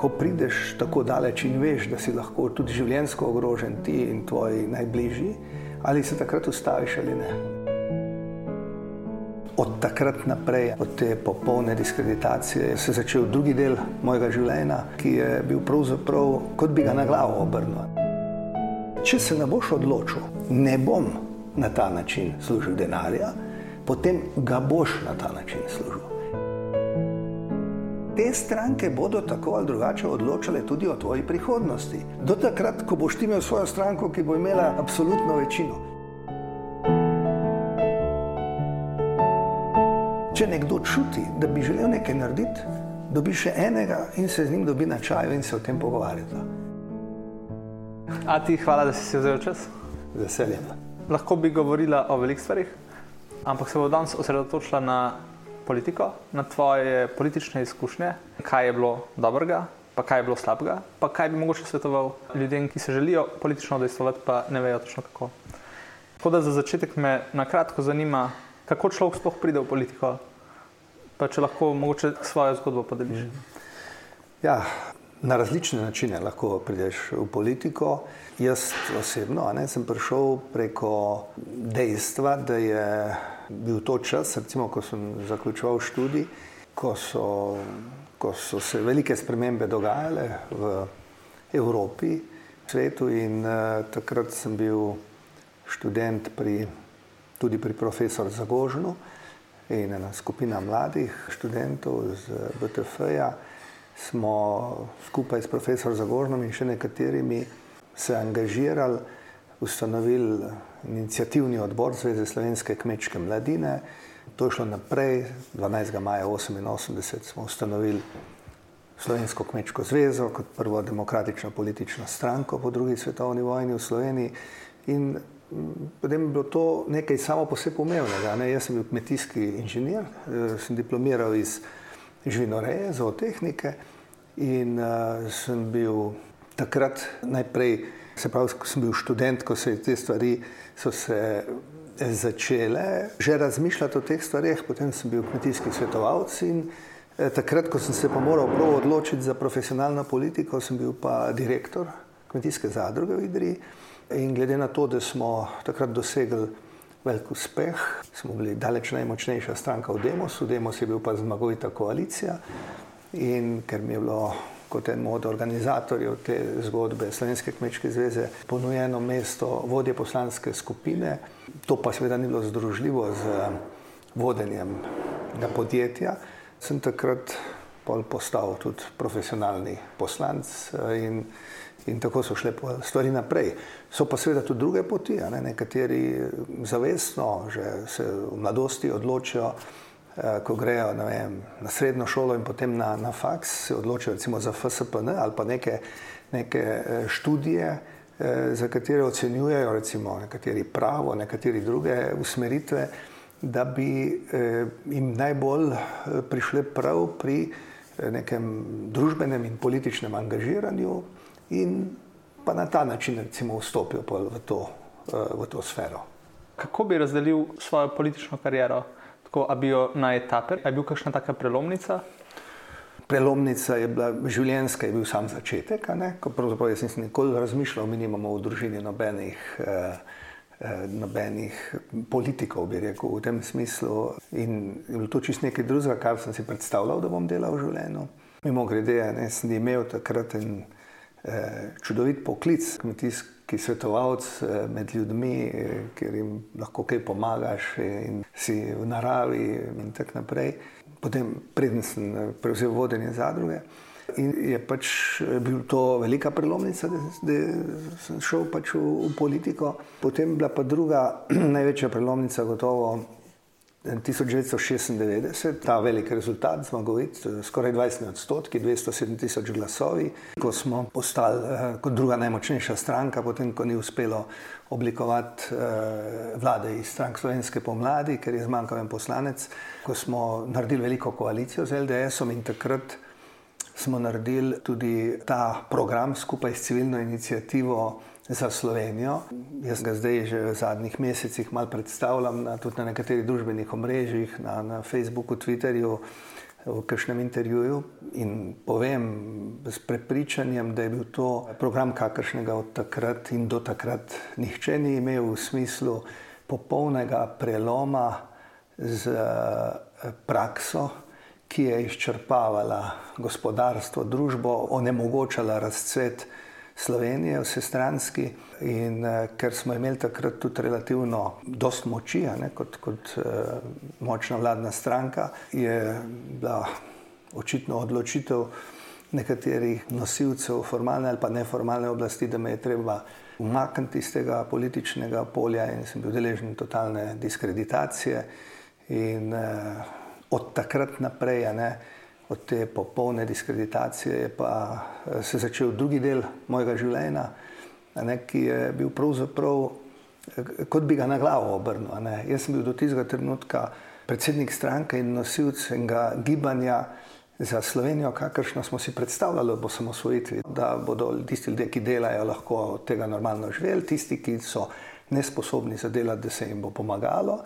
Ko prideš tako daleč in veš, da si lahko tudi življenjsko ogrožen ti in tvoji najbližji, ali se takrat ustaviš ali ne. Od takrat naprej, od te popolne diskreditacije, se je začel drugi del mojega življenja, ki je bil pravzaprav kot bi ga na glavo obrnil. Če se ne boš odločil, ne bom na ta način služil denarja, potem ga boš na ta način služil. Te stranke bodo tako ali drugače odločale tudi o tvoji prihodnosti. Do takrat, ko boš ti imel svojo stranko, ki bo imela absolutno večino. Če nekdo čuti, da bi želel nekaj narediti, dobi še enega in se z njim dobi na čaju in se o tem pogovarjata. A ti hvala, da si si vzel čas. Z veseljem. Lahko bi govorila o velikih stvarih, ampak se bo danes osredotočila na politiko, na tvoje politične izkušnje, kaj je bilo dobrega, pa kaj je bilo slabega, pa kaj bi mogoče svetoval ljudem, ki se želijo politično odestovati, pa ne vejo točno kako. Tako da za začetek me na kratko zanima, kako človek sploh pride v politiko, pa če lahko mogoče svojo zgodbo podeliš. Ja, na različne načine lahko prideš v politiko. Jaz osebno ne, sem prišel preko dejstva, da je bil to čas, recimo, ko sem zaključoval študij, ko so, ko so se velike spremembe dogajale v Evropi, v svetu in uh, takrat sem bil študent pri, tudi pri profesorju Zagožnu in ena skupina mladih študentov z BTF-ja smo skupaj s profesorjem Zagožnom in še nekaterimi se angažirali, ustanovili inicijativni odbor Zveze slovenske kmečke mladine. To je šlo naprej, 12. maja 1988 smo ustanovili Slovensko kmečko zvezo kot prvo demokratično politično stranko po drugi svetovni vojni v Sloveniji. In potem je bilo to nekaj samo po sebi pomembnega. Ne? Jaz sem bil kmetijski inženir, eh, sem diplomiral iz živinoreje, zootehnike in uh, sem bil takrat najprej Se pravi, ko sem bil študent, ko so se te stvari začele, že razmišljati o teh stvarih, potem sem bil kmetijski svetovalec in eh, takrat, ko sem se pa moral prav odločiti za profesionalno politiko, sem bil pa direktor kmetijske zadruge v Idriji. In glede na to, da smo takrat dosegli velik uspeh, smo bili daleč najmočnejša stranka v Demosu, Demos je bil pa zmagovita koalicija. In ker mi je bilo kot enemu od organizatorjev te zgodbe Slovenske kmečke zveze ponujeno mesto vodje poslanske skupine. To pa seveda ni bilo združljivo z vodenjem podjetja. Sem takrat postal tudi profesionalni poslanc in, in tako so šle stvari naprej. So pa seveda tudi druge poti, ne? nekateri zavestno že se v mladosti odločijo, Eh, ko grejo vem, na srednjo šolo in potem na, na faks, se odločijo recimo za FSPN ali pa neke, neke eh, študije, eh, za katere ocenjujejo recimo nekateri pravo, nekateri druge usmeritve, da bi jim najbolj prišle prav pri nekem družbenem in političnem angažiranju in pa na ta način recimo vstopijo v to, v to sfero. Kako bi razdelil svojo politično kariero? Tako, a bi jo na etape, a je bil kakšna taka prelomnica? Prelomnica je bila življenjska, je bil sam začetek. Ko pravzaprav jaz nisem nikoli razmišljal, mi nimamo v družini nobenih, eh, eh, nobenih politikov, bi rekel v tem smislu. In je bilo to čisto nekaj drugega, kar sem si predstavljal, da bom delal v življenju. Mimo grede, ne, sem imel takrat eh, čudovit poklic, kmetijski ki je svetovalec eh, med ljudmi, eh, ker jim lahko kaj pomagaš in si v naravi in tako naprej. Potem, predtem sem eh, prevzel vodenje zadruge. In je pač bil to velika prelomnica, da, da sem šel pač v, v politiko. Potem bila pa druga največja prelomnica, gotovo 1996, ta velik rezultat, zmagovit, skoraj 20 odstotki, 207 tisoč glasovi, ko smo postali eh, kot druga najmočnejša stranka, potem ko ni uspelo oblikovati eh, vlade iz strank Slovenske pomladi, ker je zmanjkal en poslanec, ko smo naredili veliko koalicijo z LDS-om in takrat smo naredili tudi ta program skupaj s civilno inicijativo za Slovenijo. Jaz ga zdaj že v zadnjih mesecih malo predstavljam na, tudi na nekaterih družbenih omrežjih, na, na Facebooku, Twitterju. v kažem intervjuju in povem s prepričanjem, da je bil to program, kakršnega od takrat in do takrat nihče ni imel v smislu popolnega preloma z prakso, ki je izčrpavala gospodarstvo, družbo, onemogočala razcvet Slovenije, vsestranski. In uh, ker smo imeli takrat tudi relativno dost moči, ne, kot, kot uh, močna vladna stranka, je bila očitno odločitev nekaterih nosilcev formalne ali pa neformalne oblasti, da me je treba umakniti iz tega političnega polja in sem bil deležen totalne diskreditacije. In uh, od takrat naprej, ne, od te popolne diskreditacije, je pa uh, se začel drugi del mojega življenja, ne, ki je bil pravzaprav kot bi ga na glavo obrnil. Jaz sem bil do tistega trenutka predsednik stranke in nosilc enega gibanja za Slovenijo, kakršno smo si predstavljali, da bo samo svojitvi, da bodo tisti ljudje, ki delajo, lahko od tega normalno živeli, tisti, ki so nesposobni za delati, da se jim bo pomagalo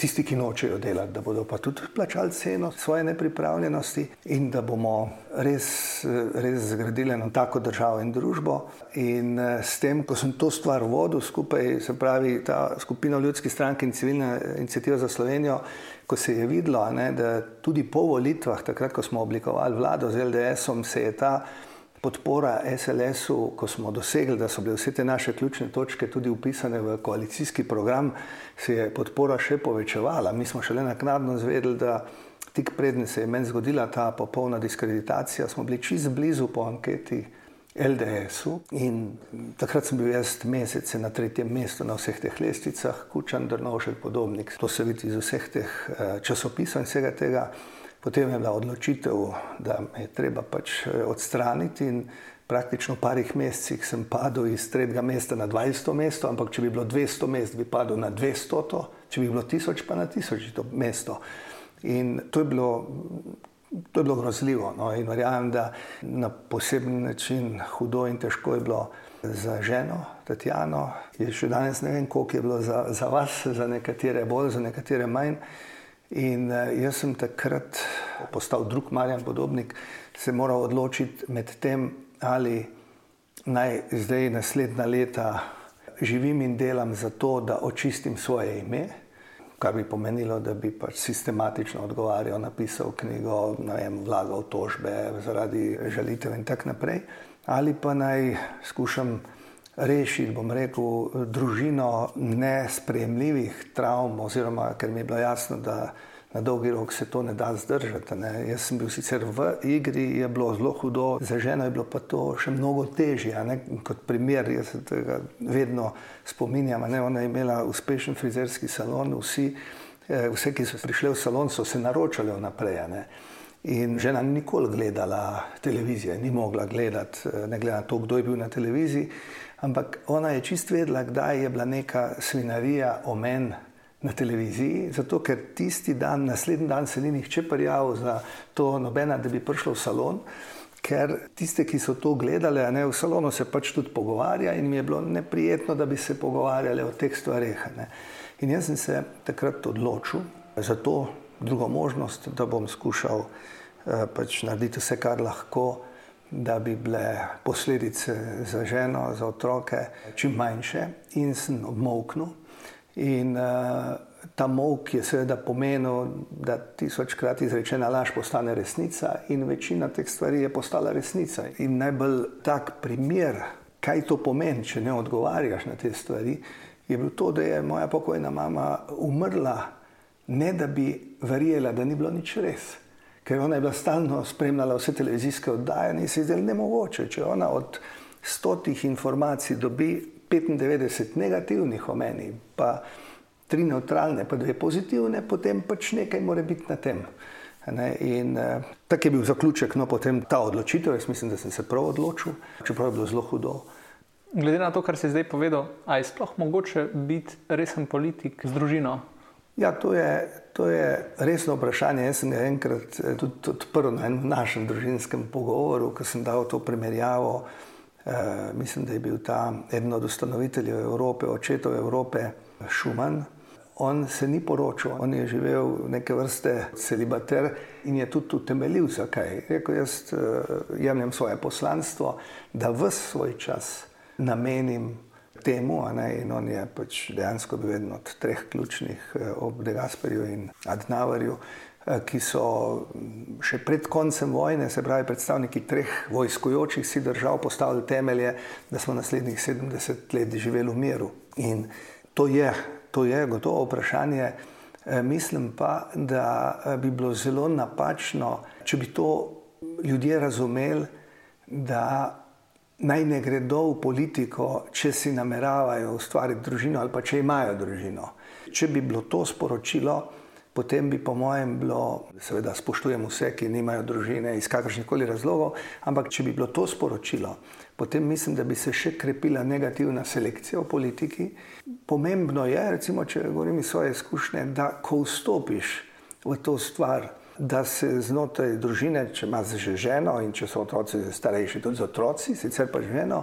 tisti, ki nočejo delati, da bodo pa tudi plačali ceno svoje nepripravljenosti in da bomo res, res zgradili eno tako državo in družbo. In eh, s tem, ko sem to stvar vodil skupaj, se pravi ta skupina ljudskih strank in civilna inicijativa za Slovenijo, ko se je videlo, ne, da tudi po volitvah, takrat, ko smo oblikovali vlado z LDS-om, se je ta podpora SLS-u, ko smo dosegli, da so bile vse te naše ključne točke tudi upisane v koalicijski program, se je podpora še povečevala. Mi smo šele naknadno zvedeli, da tik prednje se je meni zgodila ta popolna diskreditacija, smo bili čist blizu po anketi LDS-u in takrat sem bil jaz mesece na tretjem mestu na vseh teh lestvicah, Kučan, Drnovšek, podobnik. To se vidi iz vseh teh eh, časopisov in vsega tega. Potem je bila odločitev, da me je treba pač eh, odstraniti in praktično v parih mesecih sem padel iz tretjega mesta na 20. mesto, ampak če bi bilo 200 mest, bi padel na 200, če bi bilo 1000, pa na 1000 mesto. In to je bilo, to je bilo grozljivo. No? In verjamem, da na poseben način hudo in težko je bilo za ženo, Tatjano. Je še danes ne vem, koliko je bilo za, za vas, za nekatere bolj, za nekatere manj. In uh, jaz sem takrat postal drug Marjan Podobnik, se moral odločiti med tem, ali naj zdaj naslednja leta živim in delam za to, da očistim svoje ime, kar bi pomenilo, da bi pač sistematično odgovarjal, napisal knjigo, vem, vlagal tožbe zaradi žalitev in tako naprej, ali pa naj skušam rešiti, bom rekel, družino nespremljivih travm, oziroma ker mi je bilo jasno, da na dolgi rok se to ne da zdržati. Ne. Jaz sem bil sicer v igri, je bilo zelo hudo, za ženo je bilo pa to še mnogo težje. Kot primer, jaz se tega vedno spominjam. Ne. Ona je imela uspešen frizerski salon, vsi, eh, vse, ki so prišli v salon, so se naročali vnaprej. Ne. In žena ni nikoli gledala televizije, ni mogla gledati, eh, ne glede na to, kdo je bil na televiziji. Ampak ona je čist vedela, kdaj je bila neka svinarija o meni na televiziji, zato ker tisti dan, naslednji dan se ni nihče prijavil za to, nobena, da bi prišel v salon. Ker tiste, ki so to gledali, ne, v salonu se pač tudi pogovarja, in mi je bilo neprijetno, da bi se pogovarjali o teh stvareh. In jaz sem se takrat odločil za to drugo možnost, da bom skušal eh, pač narediti vse, kar lahko, da bi bile posledice za ženo, za otroke čim manjše, in sem obmoknil. In uh, ta mok je seveda pomenil, da tisočkrat izrečena laž postane resnica, in večina teh stvari je postala resnica. In najbolj tak primer, kaj to pomeni, če ne odgovarjaš na te stvari, je bil to, da je moja pokojna mama umrla, ne da bi verjela, da ni bilo nič res. Ker ona je bila stalno spremljala vse televizijske oddaje in se je zdelo nemogoče, če ona od stotih informacij dobi 95 negativnih o meni, pa tri neutralne, pa dve pozitivne, potem pač nekaj mora biti na tem. Ne? In uh, tak je bil zaključek, no potem ta odločitev. Jaz mislim, da sem se prav odločil, čeprav je bilo zelo hudo. Glede na to, kar si zdaj povedal, ali je sploh mogoče biti resen politik z družino? Ja, to je, to je resno vprašanje. Jaz sem ga enkrat eh, tudi odprl na enem našem družinskem pogovoru, ko sem dal to primerjavo. Uh, mislim, da je bil ta eden od ustanoviteljev Evrope, očetov Evrope, Šuman. on se ni poročil, on je živel neke vrste celibater in je tudi utemeljil, zakaj. Rekel, jaz uh, jemljem svoje poslanstvo, da v svoj čas namenim temu, in on je pač dejansko bil eden od treh ključnih uh, ob Degasperju in Adnavarju, uh, ki so še pred koncem vojne, se pravi predstavniki treh vojskojočih si držav, postavili temelje, da smo naslednjih 70 let živeli v miru. In to je To je gotovo vprašanje. E, mislim pa, da bi bilo zelo napačno, če bi to ljudje razumeli, da naj ne gredo v politiko, če si nameravajo ustvariti družino ali pa če imajo družino. Če bi bilo to sporočilo, potem bi, po mojem, bilo, seveda, spoštujem vse, ki nimajo družine iz kakršnih koli razlogov, ampak če bi bilo to sporočilo, potem mislim, da bi se še krepila negativna selekcija v politiki. Pomembno je, recimo, če govorim iz svoje izkušnje, da ko vstopiš v to stvar, da se znotraj družine, če imaš že ženo in če so otroci starejši, tudi z otroci, sicer pa ženo,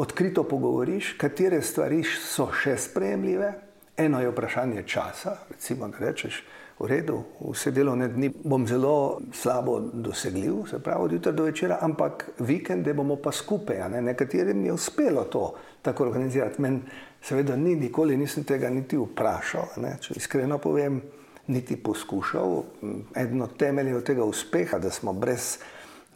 odkrito pogovoriš, katere stvari so še sprejemljive. Eno je vprašanje časa, recimo, da rečeš, v redu, vse delovne dni bom zelo slabo dosegljiv, se pravi od jutra do večera, ampak vikende bomo pa skupaj. Ne? Nekaterim je uspelo to tako organizirati. Meni seveda ni, nikoli nisem tega niti vprašal, ne? če iskreno povem, niti poskušal. Eden od temeljev tega uspeha, da smo brez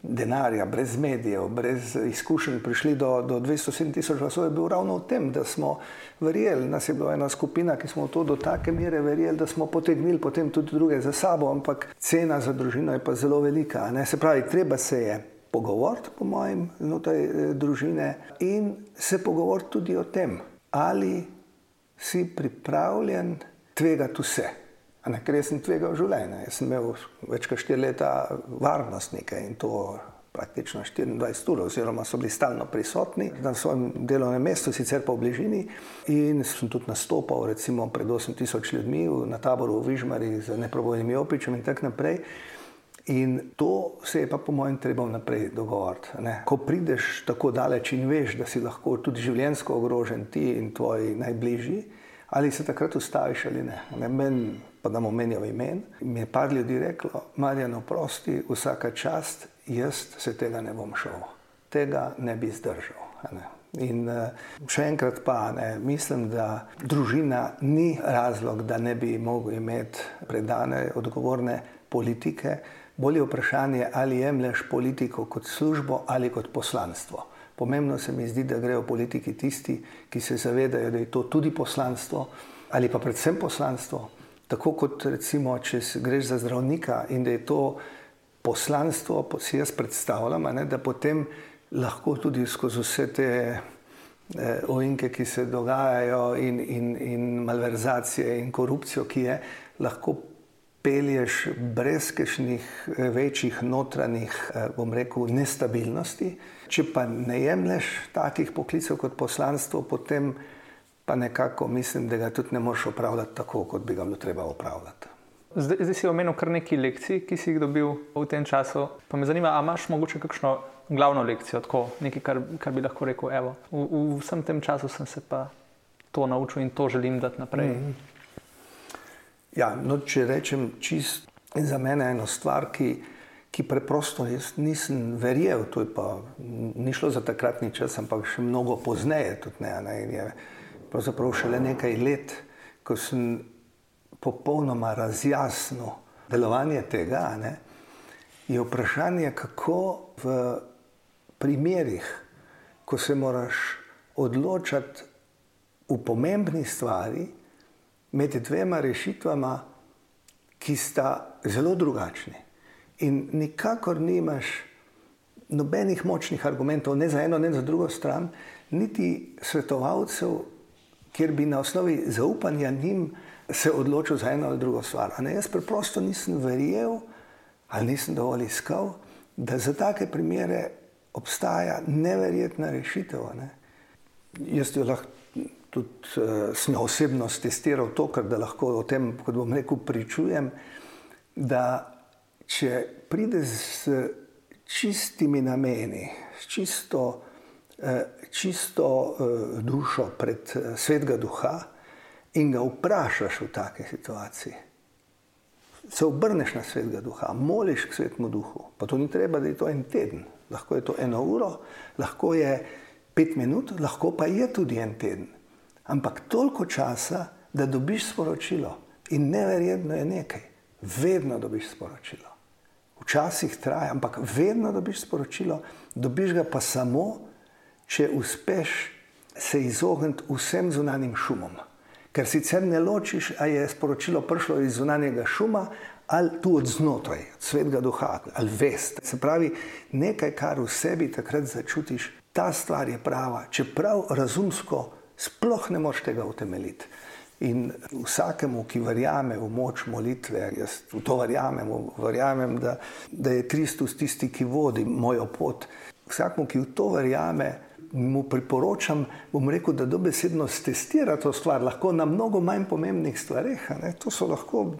denarja, brez medijev, brez izkušenj prišli do, do 207 tisoč glasov, je bil ravno v tem, da smo verjeli, nas je bila ena skupina, ki smo v to do take mere verjeli, da smo potegnili potem tudi druge za sabo, ampak cena za družino je pa zelo velika. Ne? Se pravi, treba se je pogovoriti, po mojem, znotraj eh, družine in se pogovoriti tudi o tem, ali si pripravljen tvegati vse. Ne, ker sem tvegal življenje. Jaz sem imel več kot 4 leta varnostnike in to praktično 24 ur, oziroma so bili stalno prisotni na svojem delovnem mestu, sicer pa v bližini. In sem tudi nastopal recimo, pred 8000 ljudmi na taboru v Vižmari z neprobojnimi opičem in tako naprej. In to se je pa po mojem treba naprej dogovoriti. Ne? Ko prideš tako daleč in veš, da si lahko tudi življenjsko ogrožen ti in tvoji najbližji, ali se takrat ustaviš ali ne. ne men, pa da mu menijo imen. Mi je par ljudi reklo, Marjan, oprosti, vsaka čast, jaz se tega ne bom šel, tega ne bi zdržal. Ne. In eh, še enkrat pa ne, mislim, da družina ni razlog, da ne bi mogel imeti predane, odgovorne politike. Bolje vprašanje, ali jemliš politiko kot službo ali kot poslanstvo. Pomembno se mi zdi, da grejo politiki tisti, ki se zavedajo, da je to tudi poslanstvo ali pa predvsem poslanstvo. Tako kot recimo, če greš za zdravnika in da je to poslanstvo, si jaz predstavljam, ne, da potem lahko tudi skozi vse te eh, ovinke, ki se dogajajo, in, in, in malverzacije in korupcijo, ki je, lahko pelješ brez kakšnih eh, večjih notranjih, eh, bom rekel, nestabilnosti. Če pa ne jemliš takih poklicev kot poslanstvo, potem pa nekako mislim, da ga tudi ne moreš opravljati tako, kot bi ga bilo treba opravljati. Zdaj, zdaj si omenil kar nekaj lekcij, ki si jih dobil v tem času. Pa me zanima, ali imaš morda kakšno glavno lekcijo, tako, nekaj, kar, kar bi lahko rekel. Evo, v, v vsem tem času sem se pa to naučil in to želim dati naprej. Mm -hmm. Ja, no, če rečem čist za mene eno stvar, ki ki preprosto nisem verjel, to je pa ni šlo za takratni čas, ampak še mnogo pozneje. Tudi, ne, ne, je pravzaprav šele nekaj let, ko sem popolnoma razjasnil delovanje tega, ne, je vprašanje, kako v primerih, ko se moraš odločati v pomembni stvari, med dvema rešitvama, ki sta zelo drugačni. In nikakor nimaš nobenih močnih argumentov, ne za eno, ne za drugo stran, niti svetovalcev, kjer bi na osnovi zaupanja njim se odločil za eno ali drugo stvar. Ne, jaz preprosto nisem verjel ali nisem dovolj iskal, da za take primere obstaja neverjetna rešitev. Ne. Jaz jo lahko tudi uh, sem osebno testiral to, kar da lahko o tem, kot bom rekel, pričujem, da če prideš s čistimi nameni, s čisto, čisto eh, dušo pred eh, svetega duha in ga vprašaš v take situaciji, se obrneš na svetega duha, moliš k svetemu duhu, pa to ni treba, da je to en teden, lahko je to eno uro, lahko je pet minut, lahko pa je tudi en teden. Ampak toliko časa, da dobiš sporočilo. In neverjetno je nekaj, vedno dobiš sporočilo. Včasih traja, ampak vedno dobiš sporočilo, dobiš ga pa samo, če uspeš se izogniti vsem zunanjim šumom ker sicer ne ločiš, ali je sporočilo prišlo iz zunanjega šuma ali tu od znotraj, od svetega duha ali vest. Se pravi, nekaj, kar v sebi takrat začutiš, ta stvar je prava, čeprav razumsko sploh ne moš tega utemeljiti. In vsakemu, ki verjame v moč molitve, jaz v to verjamem, verjamem da, da je Kristus tisti, ki vodi mojo pot. Vsakemu, ki v to verjame, mu priporočam, bom rekel, da dobesedno testira to stvar, lahko na mnogo manj pomembnih stvareh. To so lahko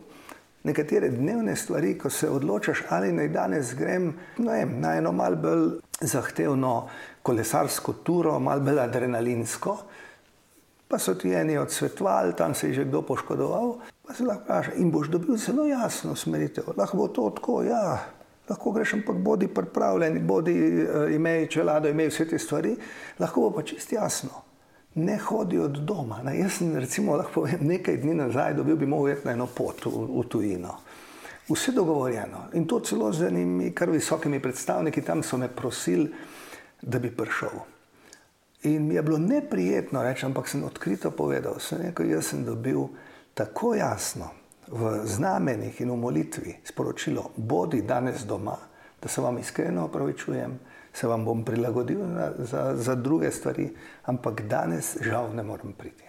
nekatere dnevne stvari, ko se odločaš, ali naj danes grem vem, na eno malce bolj zahtevno kolesarsko turo, malce bolj adrenalinsko. Pa so ti eni odsvetovali, tam se je že kdo poškodoval. Pa se lahko vprašaj, in boš dobil zelo jasno smeritev. Lahko bo to tako, ja, lahko greš, ampak bodi pripravljen, bodi uh, imej čelado, imej vse te stvari, lahko bo pa čist jasno. Ne hodi od doma. Na, jaz sem recimo lahko povem, nekaj dni nazaj dobil bi mogel iti na eno pot v, v tujino. Vse dogovorjeno in to celo z enimi kar visokimi predstavniki tam so me prosili, da bi prišel. In mi je bilo neprijetno reči, ampak sem odkrito povedal, sem rekel, jaz sem dobil tako jasno, v znamenjih in v molitvi sporočilo, bodi danes doma, da se vam iskreno opravičujem, se vam bom prilagodil za, za, za druge stvari, ampak danes žal ne morem priti.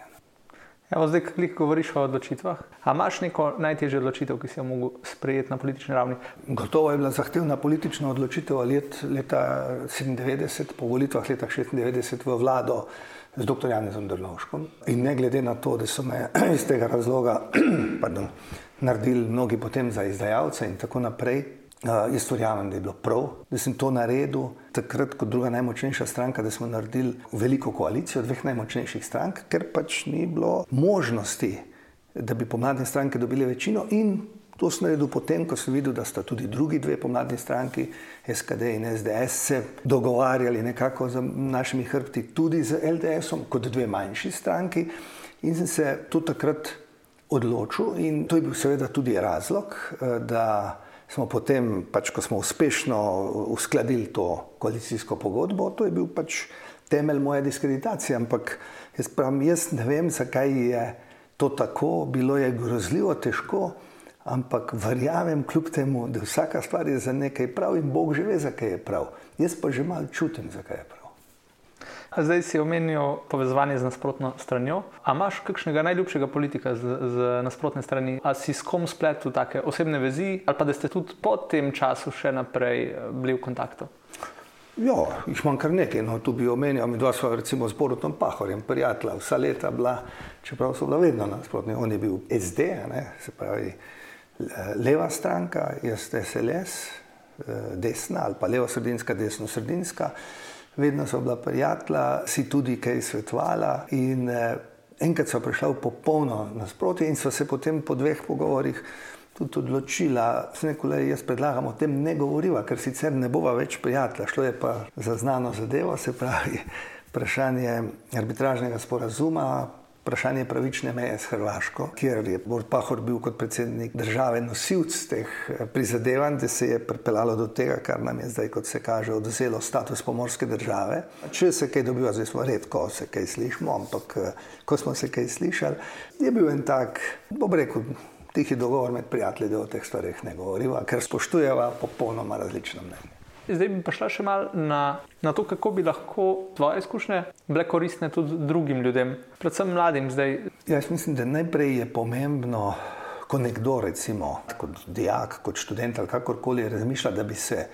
Evo, zdaj, ki govoriš o odločitvah, ali imaš neko najtežjo odločitev, ki si jo mogel sprejeti na politični ravni? Gotovo je bila zahtevna politična odločitev let, leta 97, po volitvah leta 96 v vlado z dr. Janezom Drnovškom. In ne glede na to, da so me iz tega razloga pardon, naredili mnogi potem za izdajalce in tako naprej, uh, jaz verjamem, da je bilo prav, da sem to naredil takrat kot druga najmočnejša stranka, da smo naredili veliko koalicijo dveh najmočnejših strank, ker pač ni bilo možnosti, da bi pomladne stranke dobile večino in To sem naredil potem, ko sem videl, da sta tudi drugi dve pomladni stranki, SKD in SDS, se dogovarjali nekako z našimi hrbti, tudi z LDS-om, kot dve manjši stranki. In sem se tudi takrat odločil, in to je bil seveda tudi razlog, eh, da smo potem, pač, ko smo uspešno uskladili to koalicijsko pogodbo, to je bil pač temelj moje diskreditacije. Ampak jaz, pravim, jaz ne vem, zakaj je to tako, bilo je grozljivo težko ampak verjamem kljub temu, da vsaka stvar je za nekaj prav in Bog že ve, zakaj je prav. Jaz pa že malo čutim, zakaj je prav. Zdaj si omenil povezovanje z nasprotno stranjo. A imaš kakšnega najljubšega politika z, z nasprotne strani? A si s kom spletel take osebne vezi, ali pa da ste tudi po tem času še naprej eh, bili v kontaktu? Ja, jih imam kar nekaj. No, tu bi omenil, mi dva smo recimo z Borutom Pahorjem, prijatelja, vsa leta bila, čeprav so bila vedno nasprotni. On je bil SD, ne, se pravi, leva stranka, jaz SLS, eh, desna ali pa levo-sredinska, desno-sredinska, vedno so bila prijatelja, si tudi kaj svetovala in eh, enkrat so prišla v popolno nasprotje in so se potem po dveh pogovorih tudi odločila, da jaz predlagam o tem ne govoriva, ker sicer ne bova več prijatelja, šlo je pa za znano zadevo, se pravi vprašanje arbitražnega sporazuma, vprašanje pravične meje s Hrvaško, kjer je Bord Pahor bil kot predsednik države nosilc teh eh, prizadevanj, da se je pripeljalo do tega, kar nam je zdaj, kot se kaže, odvzelo status pomorske države. Če se kaj dobiva, zdaj smo redko se kaj slišimo, ampak eh, ko smo se kaj slišali, je bil en tak, bom rekel, tihi dogovor med prijatelji, da o teh stvarih ne govoriva, ker spoštujeva popolnoma različno mnenje. Zdaj bi pa šla še malo na, na to, kako bi lahko tvoje izkušnje bile koristne tudi drugim ljudem, predvsem mladim. Zdaj. Jaz mislim, da najprej je pomembno, ko nekdo, recimo kot dijak, kot študent ali kakorkoli razmišlja, da bi se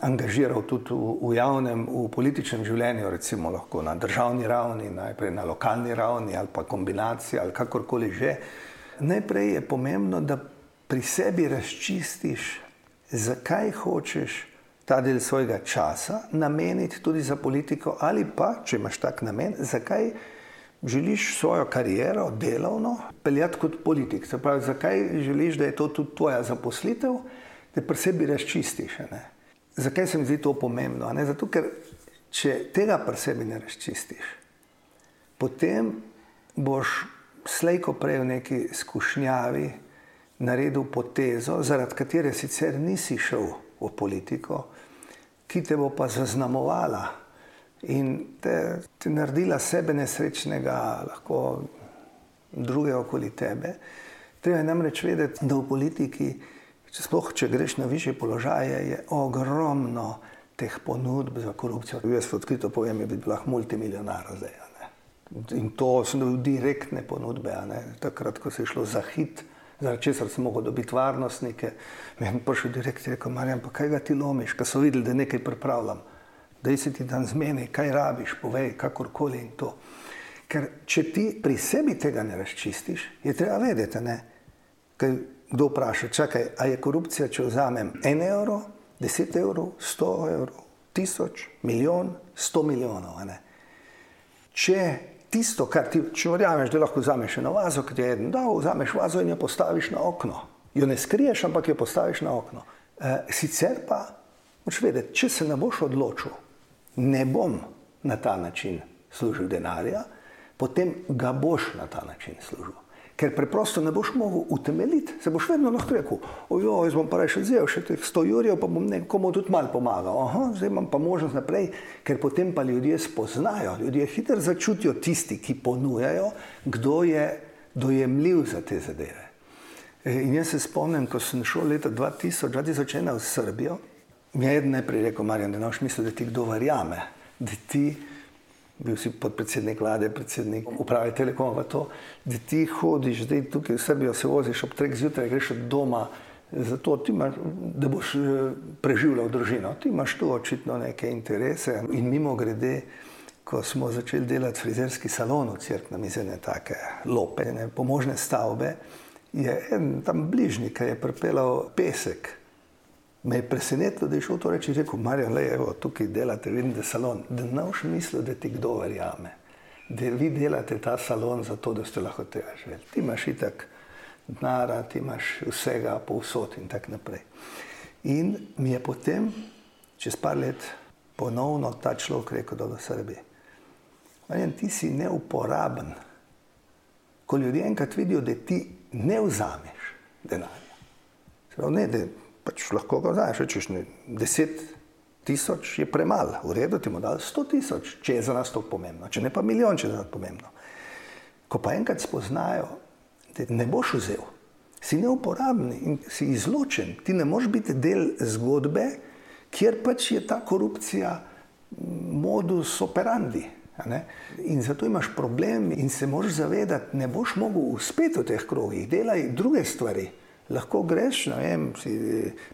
angažiral tudi v, v javnem, v političnem življenju, recimo lahko na državni ravni, najprej na lokalni ravni ali pa kombinacija ali kakorkoli že. Najprej je pomembno, da pri sebi razčistiš, zakaj hočeš ta del svojega časa nameniti tudi za politiko, ali pa, če imaš tak namen, zakaj želiš svojo kariero, delovno, peljati kot politik. Se pravi, zakaj želiš, da je to tudi tvoja zaposlitev, da pri sebi razčistiš. Ne? Zakaj se mi zdi to pomembno? Ne? Zato, ker če tega pri sebi ne razčistiš, potem boš slejko prej v neki skušnjavi naredil potezo, zaradi katere sicer nisi šel v politiko, ki te bo pa zaznamovala in te, te naredila sebe nesrečnega, lahko druge okoli tebe. Treba je namreč vedeti, da v politiki, če sploh če greš na više položaje, je ogromno teh ponudb za korupcijo. Jaz odkrito povem, da bi bil lahko multimilionar zdaj. In to so direktne ponudbe, takrat, ko se je šlo za hit, zaradi česar sem mogel dobiti varnostnike. Meni je prišel direktor in rekel: Marjan, pa kaj ga ti lomiš, ko so videli, da nekaj pripravljam da si ti dan zmeni, kaj rabiš, povej, kakorkoli in to. Ker če ti pri sebi tega ne razčistiš, je treba vedeti? Kaj kdo vpraša, čakaj, a je korupcija, če vzamem en evro, deset evrov, sto evrov, tisoč, milijon, sto milijonov. Če tisto, kar ti, če verjameš, da lahko vzameš eno vazo, ki ti je eden dal, vzameš vazo in jo postaviš na okno. Jo ne skriješ, ampak jo postaviš na okno. E, sicer pa, moč vedeti, če se ne boš odločil, ne bom na ta način služil denarja, potem ga boš na ta način služil. Ker preprosto ne boš mogel utemeljiti, se boš vedno lahko rekel: Ojoj, jaz bom pa reči, vzel še teh 100 jurjev, pa bom nekomu tudi mal pomagal. Aha, zdaj imam pa možnost naprej, ker potem pa ljudje spoznajo, ljudje hitro začutijo tisti, ki ponujajo, kdo je dojemljiv za te zadeve. In jaz se spomnim, ko sem šel leta 2000, 2001 v Srbijo, mi je eden najprej rekel, Marjan, da noš misli, da ti kdo verjame, da ti, bil si podpredsednik vlade, predsednik uprave Telekoma, to, da ti hodiš zdaj tukaj v Srbijo, se voziš ob treh zjutraj, greš od doma, zato ti imaš, da boš eh, preživljal družino. Ti imaš tu očitno neke interese in mimo grede, ko smo začeli delati frizerski salon v Cerknem iz ene take lope, ne, pomožne stavbe, je en tam bližnji, ki je pripeljal pesek, Me je presenetilo, da je šel to reči rekel: Marijo, le evo, tukaj delate, vidim, da je salon. Da ne boš mislil, da ti kdo verjame, da vi delate ta salon zato, da ste lahko tega živeli. Ti imaš itak denara, ti imaš vsega povsod in tako naprej. In mi je potem, čez par let, ponovno ta človek rekel, da je v Srbiji. Marjan, ti si neuporaben. Ko ljudje enkrat vidijo, da ti ne vzameš denarja. Prav, ne, da pač lahko ga znaš, rečeš, ne, deset tisoč je premalo, v redu ti bomo dali sto tisoč, če je za nas to pomembno, če ne pa milijon, če je za nas pomembno. Ko pa enkrat spoznajo, da ne boš vzel, si neuporaben in si izločen, ti ne moreš biti del zgodbe, kjer pač je ta korupcija modus operandi. In zato imaš problem in se moraš zavedati, ne boš mogel uspeti v teh krogih, delaj druge stvari lahko greš, ne vem, si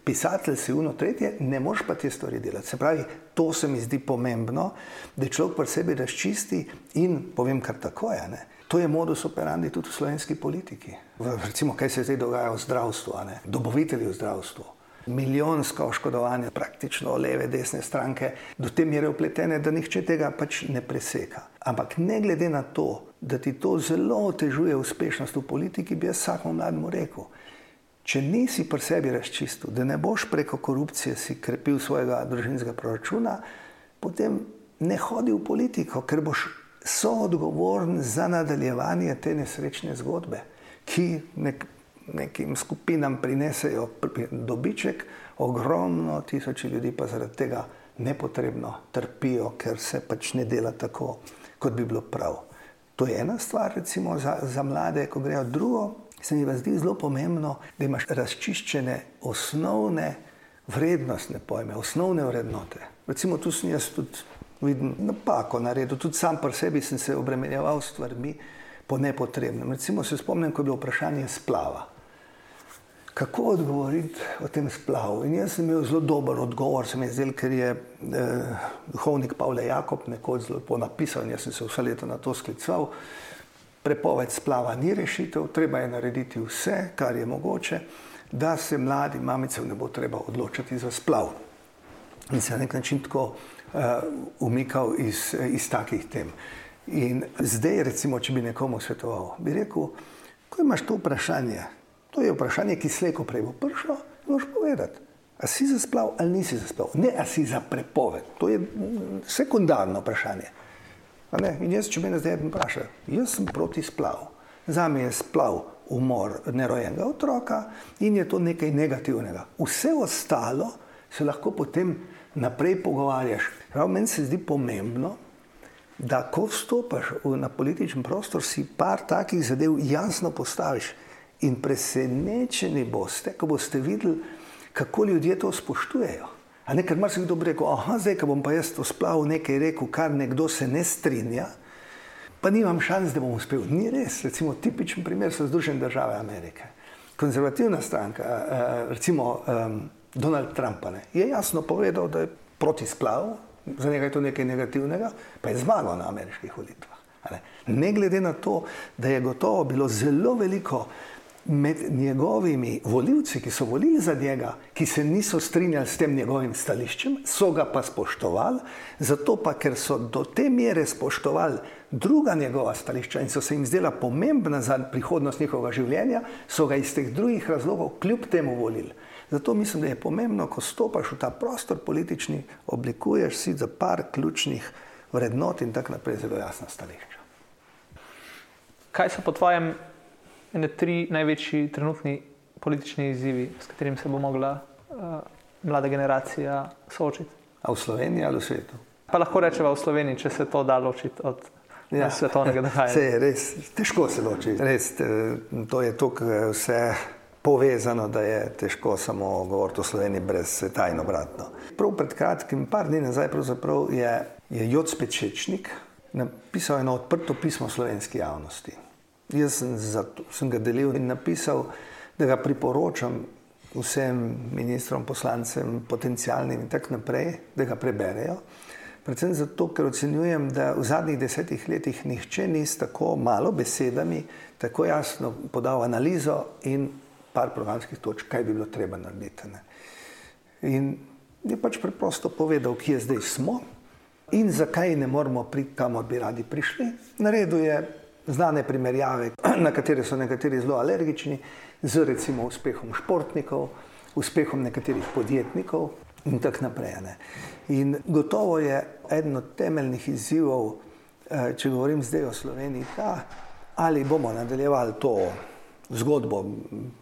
pisatelj, si uno tretje, ne moreš pa te stvari delati. Se pravi, to se mi zdi pomembno, da človek pri sebi razčisti in povem kar tako je. Ne? To je modus operandi tudi v slovenski politiki. V, recimo, kaj se zdaj dogaja v zdravstvu, dobovitelji v zdravstvu. Milijonska oškodovanja, praktično leve, desne stranke, do te mere upletene, da nihče tega pač ne preseka. Ampak ne glede na to, da ti to zelo otežuje uspešnost v politiki, bi jaz vsakmu mlademu rekel, Če nisi pri sebi razčistil, da ne boš preko korupcije si krepil svojega družinskega proračuna, potem ne hodi v politiko, ker boš soodgovoren za nadaljevanje te nesrečne zgodbe, ki nek, nekim skupinam prinesejo dobiček, ogromno tisoči ljudi pa zaradi tega nepotrebno trpijo, ker se pač ne dela tako, kot bi bilo prav. To je ena stvar, recimo za, za mlade, ko grejo drugo se mi zdi zelo pomembno, da imaš razčiščene osnovne vrednostne pojme, osnovne vrednote. Recimo tu sem jaz tudi videl napako naredil, tudi sam pri sebi sem se obremenjeval s stvarmi po nepotrebnem. Recimo se spomnim, ko je bilo vprašanje splava. Kako odgovoriti o tem splavu? In jaz sem imel zelo dober odgovor, se mi je zdel, ker je eh, duhovnik Pavle Jakob nekoč zelo lepo napisal in jaz sem se vse leto na to sklical. Prepoved splava ni rešitev, treba je narediti vse, kar je mogoče, da se mladi mamice ne bo treba odločiti za splav. In se na nek način tako uh, umikal iz, iz takih tem. In zdaj, recimo, če bi nekomu svetoval, bi rekel, ko imaš to vprašanje, to je vprašanje, ki slejko prej bo prišlo, moš povedati, a si zaspal ali nisi zaspal. Ne, a si za prepoved. To je sekundarno vprašanje. In jaz, če me zdaj vprašajo, jaz sem proti splavu. Za me je splav umor nerojenega otroka in je to nekaj negativnega. Vse ostalo se lahko potem naprej pogovarjaš. Prav meni se zdi pomembno, da ko vstopiš na političen prostor, si par takih zadev jasno postaviš in presenečeni boste, ko boste videli, kako ljudje to spoštujejo. Ne, ker mar se kdo bi rekel, aha, zdaj, ko bom pa jaz to splavil nekaj rekel, kar nekdo se ne strinja, pa nimam šans, da bom uspel. Ni res. Recimo, tipičen primer so Združene države Amerike. Konzervativna stranka, recimo Donald Trump, ne, je jasno povedal, da je proti splavu, za njega je to nekaj negativnega, pa je zmagal na ameriških volitvah. Ne glede na to, da je gotovo bilo zelo veliko med njegovimi voljivci, ki so volili za njega, ki se niso strinjali s tem njegovim stališčem, so ga pa spoštovali, zato pa, ker so do te mere spoštovali druga njegova stališča in so se jim zdela pomembna za prihodnost njihovega življenja, so ga iz teh drugih razlogov kljub temu volili. Zato mislim, da je pomembno, ko stopaš v ta prostor politični, oblikuješ si za par ključnih vrednot in tako naprej zelo jasna stališča. Kaj so po tvojem ene tri največji trenutni politični izzivi, s katerimi se bo mogla uh, mlada generacija soočiti? A v Sloveniji ali v svetu? Pa lahko rečemo v Sloveniji, če se to da ločiti od ja. svetovnega dogajanja. Se je res, težko se loči. Res, to je tukaj vse povezano, da je težko samo govoriti o Sloveniji brez sveta in obratno. Prav pred kratkim, par dni nazaj, je, je Joc Pečečnik napisal eno odprto pismo slovenski javnosti. Jaz sem, zato, sem ga delil in napisal, da ga priporočam vsem ministrom, poslancem, potencijalnim in tako naprej, da ga preberejo. Predvsem zato, ker ocenjujem, da v zadnjih desetih letih nihče ni s tako malo besedami tako jasno podal analizo in par programskih točk, kaj bi bilo treba narediti. Ne. In je pač preprosto povedal, kje zdaj smo in zakaj ne moramo priti, kamor bi radi prišli. Naredil je znane primerjave, na katere so nekateri zelo alergični, z recimo uspehom športnikov, uspehom nekaterih podjetnikov in tako naprej. Ne. In gotovo je eden od temeljnih izzivov, eh, če govorim zdaj o Sloveniji, ta, ali bomo nadaljevali to zgodbo,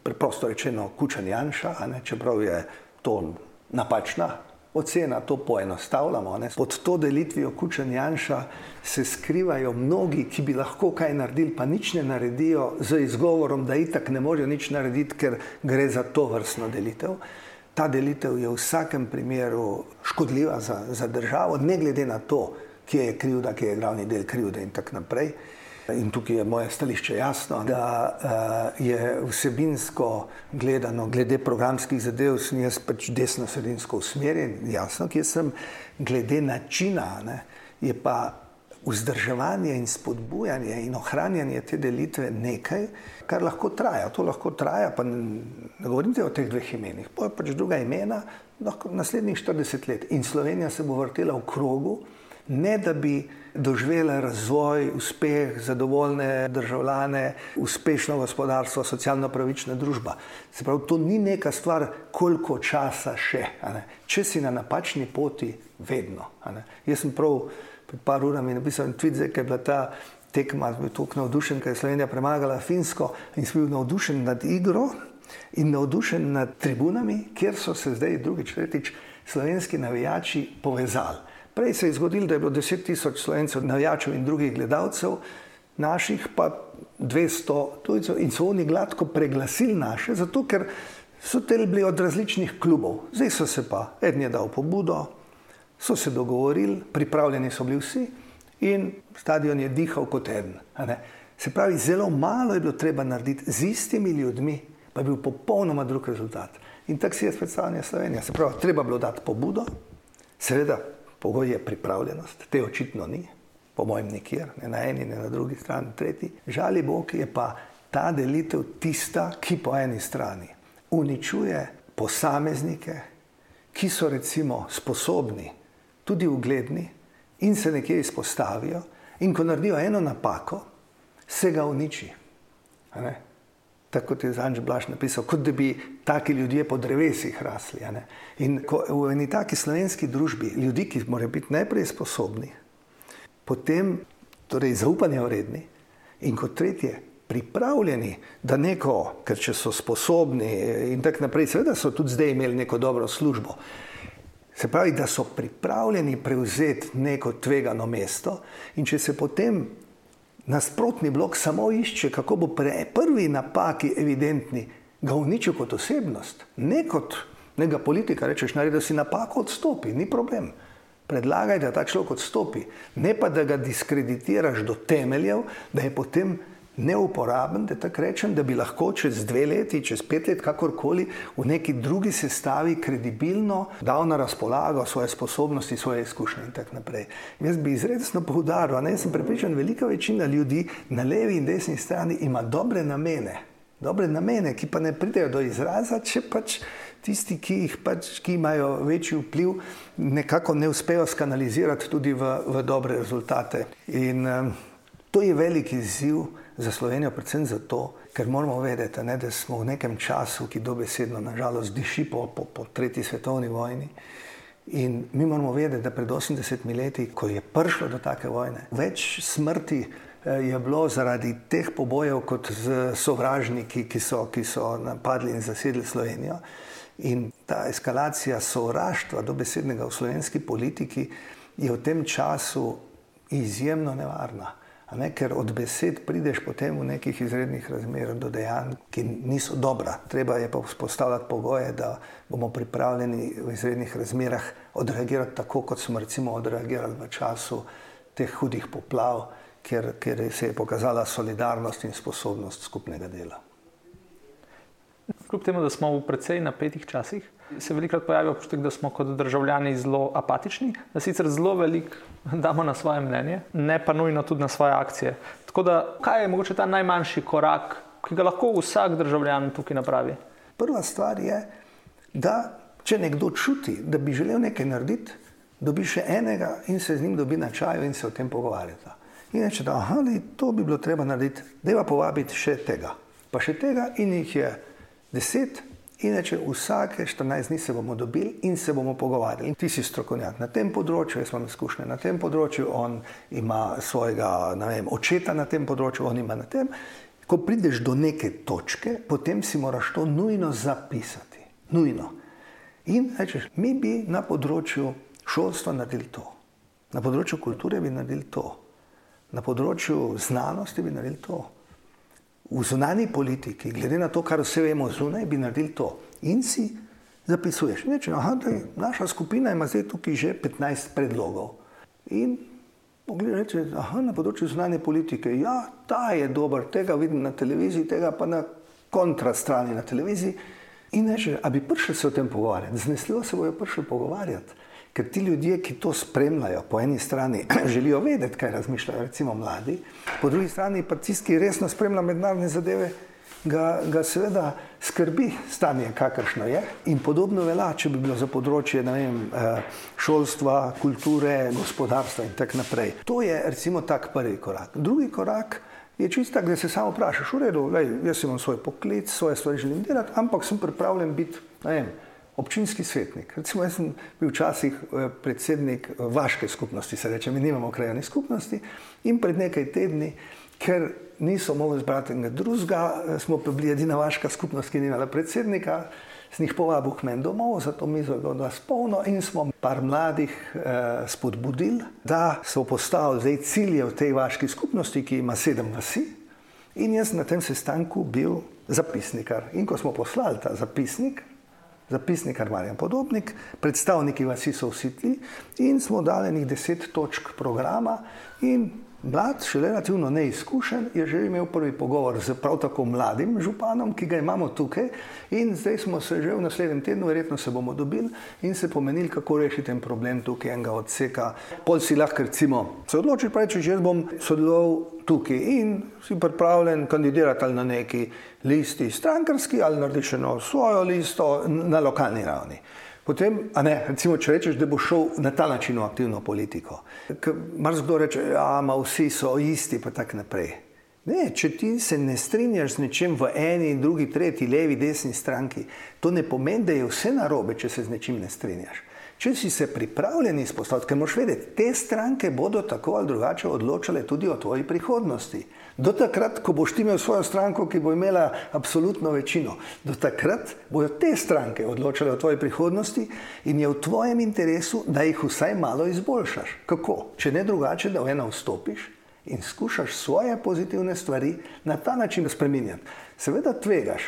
preprosto rečeno, kučan Janša, čeprav je to napačna ocena, to poenostavljamo. Ne? Pod to delitvijo Kučen Janša se skrivajo mnogi, ki bi lahko kaj naredili, pa nič ne naredijo z izgovorom, da itak ne morejo nič narediti, ker gre za to vrstno delitev. Ta delitev je v vsakem primeru škodljiva za, za državo, ne glede na to, kje je krivda, kje je glavni del krivde in tako naprej. In tukaj je moje stališče jasno, da uh, je vsebinsko gledano, glede programskih zadev, sem jaz pač desno-sredinsko usmerjen, jasno, kje sem, glede načina, ne, je pa vzdrževanje in spodbujanje in ohranjanje te delitve nekaj, kar lahko traja. To lahko traja, pa ne, ne govorim o teh dveh imenih, pa pač druga imena, lahko naslednjih 40 let. In Slovenija se bo vrtela v krogu, ne da bi doživele razvoj, uspeh, zadovoljne državljane, uspešno gospodarstvo, socialno pravična družba. Se pravi, to ni neka stvar, koliko časa še. Če si na napačni poti, vedno. Jaz sem prav pred par urami napisal tweet, da je bila ta tekma, je tako navdušen, ker je Slovenija premagala Finsko in sem bil navdušen nad igro in navdušen nad tribunami, kjer so se zdaj drugič, tretjič slovenski navijači povezali. Prej se je zgodilo, da je bilo 10 tisoč slovencev, navijačev in drugih gledalcev, naših pa 200 tujcev in so oni gladko preglasili naše, zato ker so te bili od različnih klubov. Zdaj so se pa, eden je dal pobudo, so se dogovorili, pripravljeni so bili vsi in stadion je dihal kot eden. Se pravi, zelo malo je bilo treba narediti z istimi ljudmi, pa je bil popolnoma drug rezultat. In tako si je predstavljanje Slovenije. Se pravi, treba bilo dati pobudo, seveda Pogoj je pripravljenost, te očitno ni, po mojem, nikjer, ne na eni, ne na drugi strani, tretji. Žali Bog je pa ta delitev tista, ki po eni strani uničuje posameznike, ki so recimo sposobni, tudi ugledni in se nekje izpostavijo, In ko naredijo eno napako, se ga uniči. Tako kot je Zanj Blaž napisal, kot da bi taki ljudje po drevesih rasli. In ko v eni taki slovenski družbi ljudi, ki morajo biti najprej sposobni, potem torej zaupanja vredni in kot tretje, pripravljeni, da neko, ker če so sposobni in tako naprej, seveda so tudi zdaj imeli neko dobro službo. Se pravi, da so pripravljeni prevzeti neko tvegano mesto, in če se potem nasprotni blok samo išče, kako bo pri prvi napaki evidentni, ga uničil kot osebnost, ne kot nekega politika, rečeš, naredi, si napako odstopi, ni problem. Predlagaj, da ta človek odstopi, ne pa da ga diskreditiraš do temeljev, da je potem neuporaben, da tako rečem, da bi lahko čez dve leti, čez pet let, kakorkoli v neki drugi sestavi kredibilno dal na razpolago svoje sposobnosti, svoje izkušnje in tako naprej. Jaz bi izredno poudaril, da sem prepričan, velika večina ljudi na levi in desni strani ima dobre namene, dobre namene, ki pa ne pridejo do izraza, če pač. Tisti, ki, pač, ki imajo večji vpliv, nekako ne uspejo skanalizirati tudi v, v dobre rezultate. In um, to je veliki izziv, za Slovenijo, predvsem zato, ker moramo vedeti, ne, da smo v nekem času, ki dobesedno, nažalost, diši po, po, po tretji svetovni vojni. In mi moramo vedeti, da pred 80 leti, ko je prišlo do take vojne, več smrti eh, je bilo zaradi teh pobojev kot z sovražniki, ki so, ki so napadli in zasedli Slovenijo. In ta eskalacija sovraštva, dobesednega v slovenski politiki, je v tem času izjemno nevarna. Ne, ker od besed prideš potem v nekih izrednih razmerah do dejanj, ki niso dobra. Treba je pa vzpostavljati pogoje, da bomo pripravljeni v izrednih razmerah odreagirati tako, kot smo recimo odreagirali v času teh hudih poplav, ker, ker se je pokazala solidarnost in sposobnost skupnega dela. Kljub temu, da smo v precej napetih časih, se velikokrat pojavi občutek, da smo kot državljani zelo apatični, da sicer zelo veliko damo na svoje mnenje, ne pa nujno tudi na svoje akcije. Tako da, kaj je mogoče ta najmanjši korak, ki ga lahko vsak državljan tukaj napravi? Prva stvar je, da če nekdo čuti, da bi želel nekaj narediti, dobi še enega in se z njim dobi na čaju in se o tem pogovarjata. In reče, da ali, to bi bilo treba narediti, da je pa povabiti še tega, pa še tega in jih je deset. Inače, vsake 14 dni se bomo dobili in se bomo pogovarjali. Ti si strokovnjak na tem področju, jaz imam izkušnje na tem področju, on ima svojega vem, očeta na tem področju, on ima na tem. Ko prideš do neke točke, potem si moraš to nujno zapisati. Nujno. In rečeš, mi bi na področju šolstva naredili to, na področju kulture bi naredili to, na področju znanosti bi naredili to v zunanji politiki, glede na to, kar vse vemo zunaj, bi naredili to. In si zapisuješ, Neče, aha, da je naša skupina ima zdaj tukaj že 15 predlogov. In pogledaj, reče, aha, na področju zunanje politike, ja, ta je dober, tega vidim na televiziji, tega pa na kontrastrani na televiziji. In reče, a bi prišli se o tem pogovarjati, znesljivo se bojo prišli pogovarjati. Ker ti ljudje, ki to spremljajo, po eni strani želijo vedeti, kaj razmišljajo, recimo mladi, po drugi strani pa tisti, ki resno spremljajo mednarodne zadeve, ga, ga seveda skrbi stanje, kakršno je. In podobno velja, če bi bilo za področje vem, eh, šolstva, kulture, gospodarstva in tako naprej. To je recimo tak prvi korak. Drugi korak. Je čisto tako, da se samo vprašaš, v redu, jaz imam svoj poklic, svoje stvari želim delati, ampak sem pripravljen biti, ne vem, občinski svetnik. Recimo, jaz sem bil včasih eh, predsednik eh, vaške skupnosti, se reče, mi nimamo krajne skupnosti in pred nekaj tedni, ker niso mogli zbrati enega drugega, eh, smo pa bili edina vaška skupnost, ki ni imela predsednika, z njih povabil k meni domov, zato mizo je od nas polno in smo par mladih eh, spodbudili, da so postavili zdaj cilje v tej vaški skupnosti, ki ima sedem vasi. In jaz na tem sestanku bil zapisnikar. In ko smo poslali ta zapisnik, zapisnik Armarijan Podobnik, predstavniki vasi so vsi ti in smo dali nekaj deset točk programa in mlad, še relativno neizkušen, je že imel prvi pogovor z prav tako mladim županom, ki ga imamo tukaj in zdaj smo se že v naslednjem tednu, verjetno se bomo dobili in se pomenili, kako rešiti ten problem tukaj enega odseka. Pol si lahko recimo se odloči, pa reči, jaz bom sodeloval tukaj in si pripravljen kandidirati ali na neki listi strankarski ali narediš eno svojo listo na lokalni ravni. Potem, ne, recimo, če rečeš, da bo šel na ta način v aktivno politiko. Mar kdo reče, da ja, vsi so isti, pa tako naprej. Ne, če ti se ne strinjaš z nečem v eni, drugi, tretji, levi, desni stranki, to ne pomeni, da je vse narobe, če se z nečim ne strinjaš. Če si se pripravljen izpostaviti, ker moš vedeti, te stranke bodo tako ali drugače odločale tudi o tvoji prihodnosti. Do takrat, ko boš ti imel svojo stranko, ki bo imela absolutno večino, do takrat bodo te stranke odločale o tvoji prihodnosti in je v tvojem interesu, da jih vsaj malo izboljšaš. Kako? Če ne drugače, da v eno vstopiš in skušaš svoje pozitivne stvari na ta način spremenjati. Seveda tvegaš,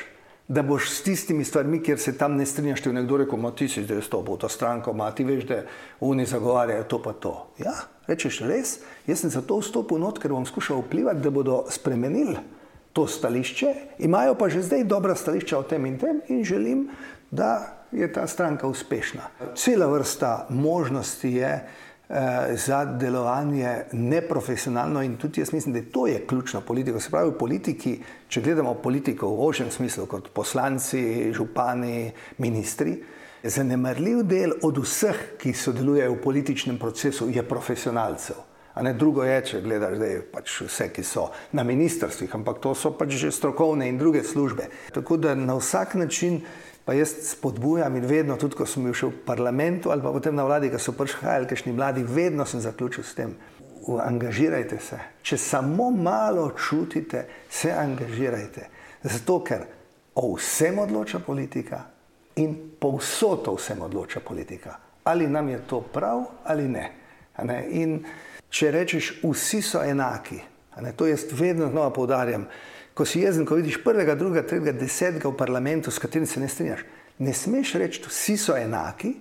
da boš s tistimi stvarmi, kjer se tam ne strinjaš, ti nekdo rekel, ti si zdaj stopil v to stranko, ma ti veš, da oni zagovarjajo to pa to. Ja, rečeš res, jaz sem za to vstopil not, ker bom skušal vplivati, da bodo spremenili to stališče, imajo pa že zdaj dobra stališča o tem in tem in želim, da je ta stranka uspešna. Cela vrsta možnosti je, Eh, za delovanje neprofesionalno in tudi jaz mislim, da to je ključna politika. Se pravi, politiki, če gledamo politiko v ožjem smislu, kot poslanci, župani, ministri, zanemarljiv del od vseh, ki sodelujejo v političnem procesu, je profesionalcev. A ne drugo je, če gledaš zdaj pač vse, ki so na ministrstvih, ampak to so pač že strokovne in druge službe. Tako da na vsak način pa jaz spodbujam in vedno, tudi ko sem bil še v parlamentu ali pa potem na vladi, ko so prihajali kakšni mladi, vedno sem zaključil s tem. Angažirajte se. Če samo malo čutite, se angažirajte. Zato, ker o vsem odloča politika in povsod vsem odloča politika. Ali nam je to prav ali ne. ne? In če rečeš, vsi so enaki, to jaz vedno znova poudarjam ko si jezen, ko vidiš prvega, drugega, tretjega, desetega v parlamentu, s katerim se ne strinjaš. Ne smeš reči, vsi so enaki,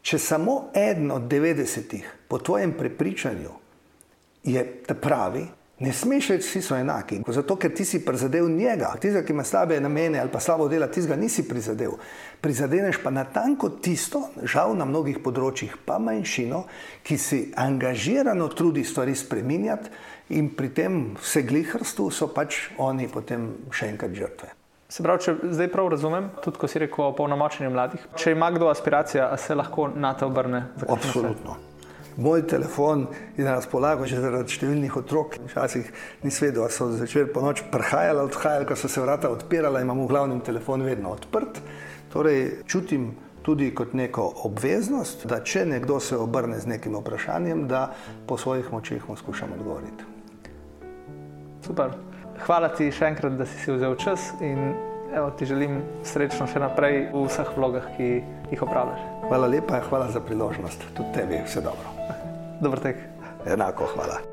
če samo eden od 90-ih, po tvojem prepričanju, je pravi. Ne smeš reči, vsi so enaki, zato ker ti si prizadel njega, tistega, ki ima slabe namene ali pa slabo dela, tistega nisi prizadel. Prizadeneš pa na tanko tisto, žal na mnogih področjih, pa manjšino, ki si angažirano trudi stvari spreminjati in pri tem vse glihrstvu so pač oni potem še enkrat žrtve. Se pravi, če zdaj prav razumem, tudi ko si rekel o polnomočenju mladih, če ima kdo aspiracija, se lahko na te obrne? Absolutno. Moj telefon je na razpolago že zaradi številnih otrok. Včasih nisem vedel, ali so zvečer po noč prihajali, odhajali, ko so se vrata odpirala, imam v glavnem telefon vedno odprt. Torej, čutim tudi kot neko obveznost, da če nekdo se obrne z nekim vprašanjem, da po svojih močeh mu skušam odgovoriti. Super. Hvala ti še enkrat, da si, si vzel čas in evo, ti želim srečno še naprej v vseh vlogah, ki jih opravljaš. Hvala lepa in hvala za priložnost. Tudi tebi vse dobro. Dobro tek. Enako hvala.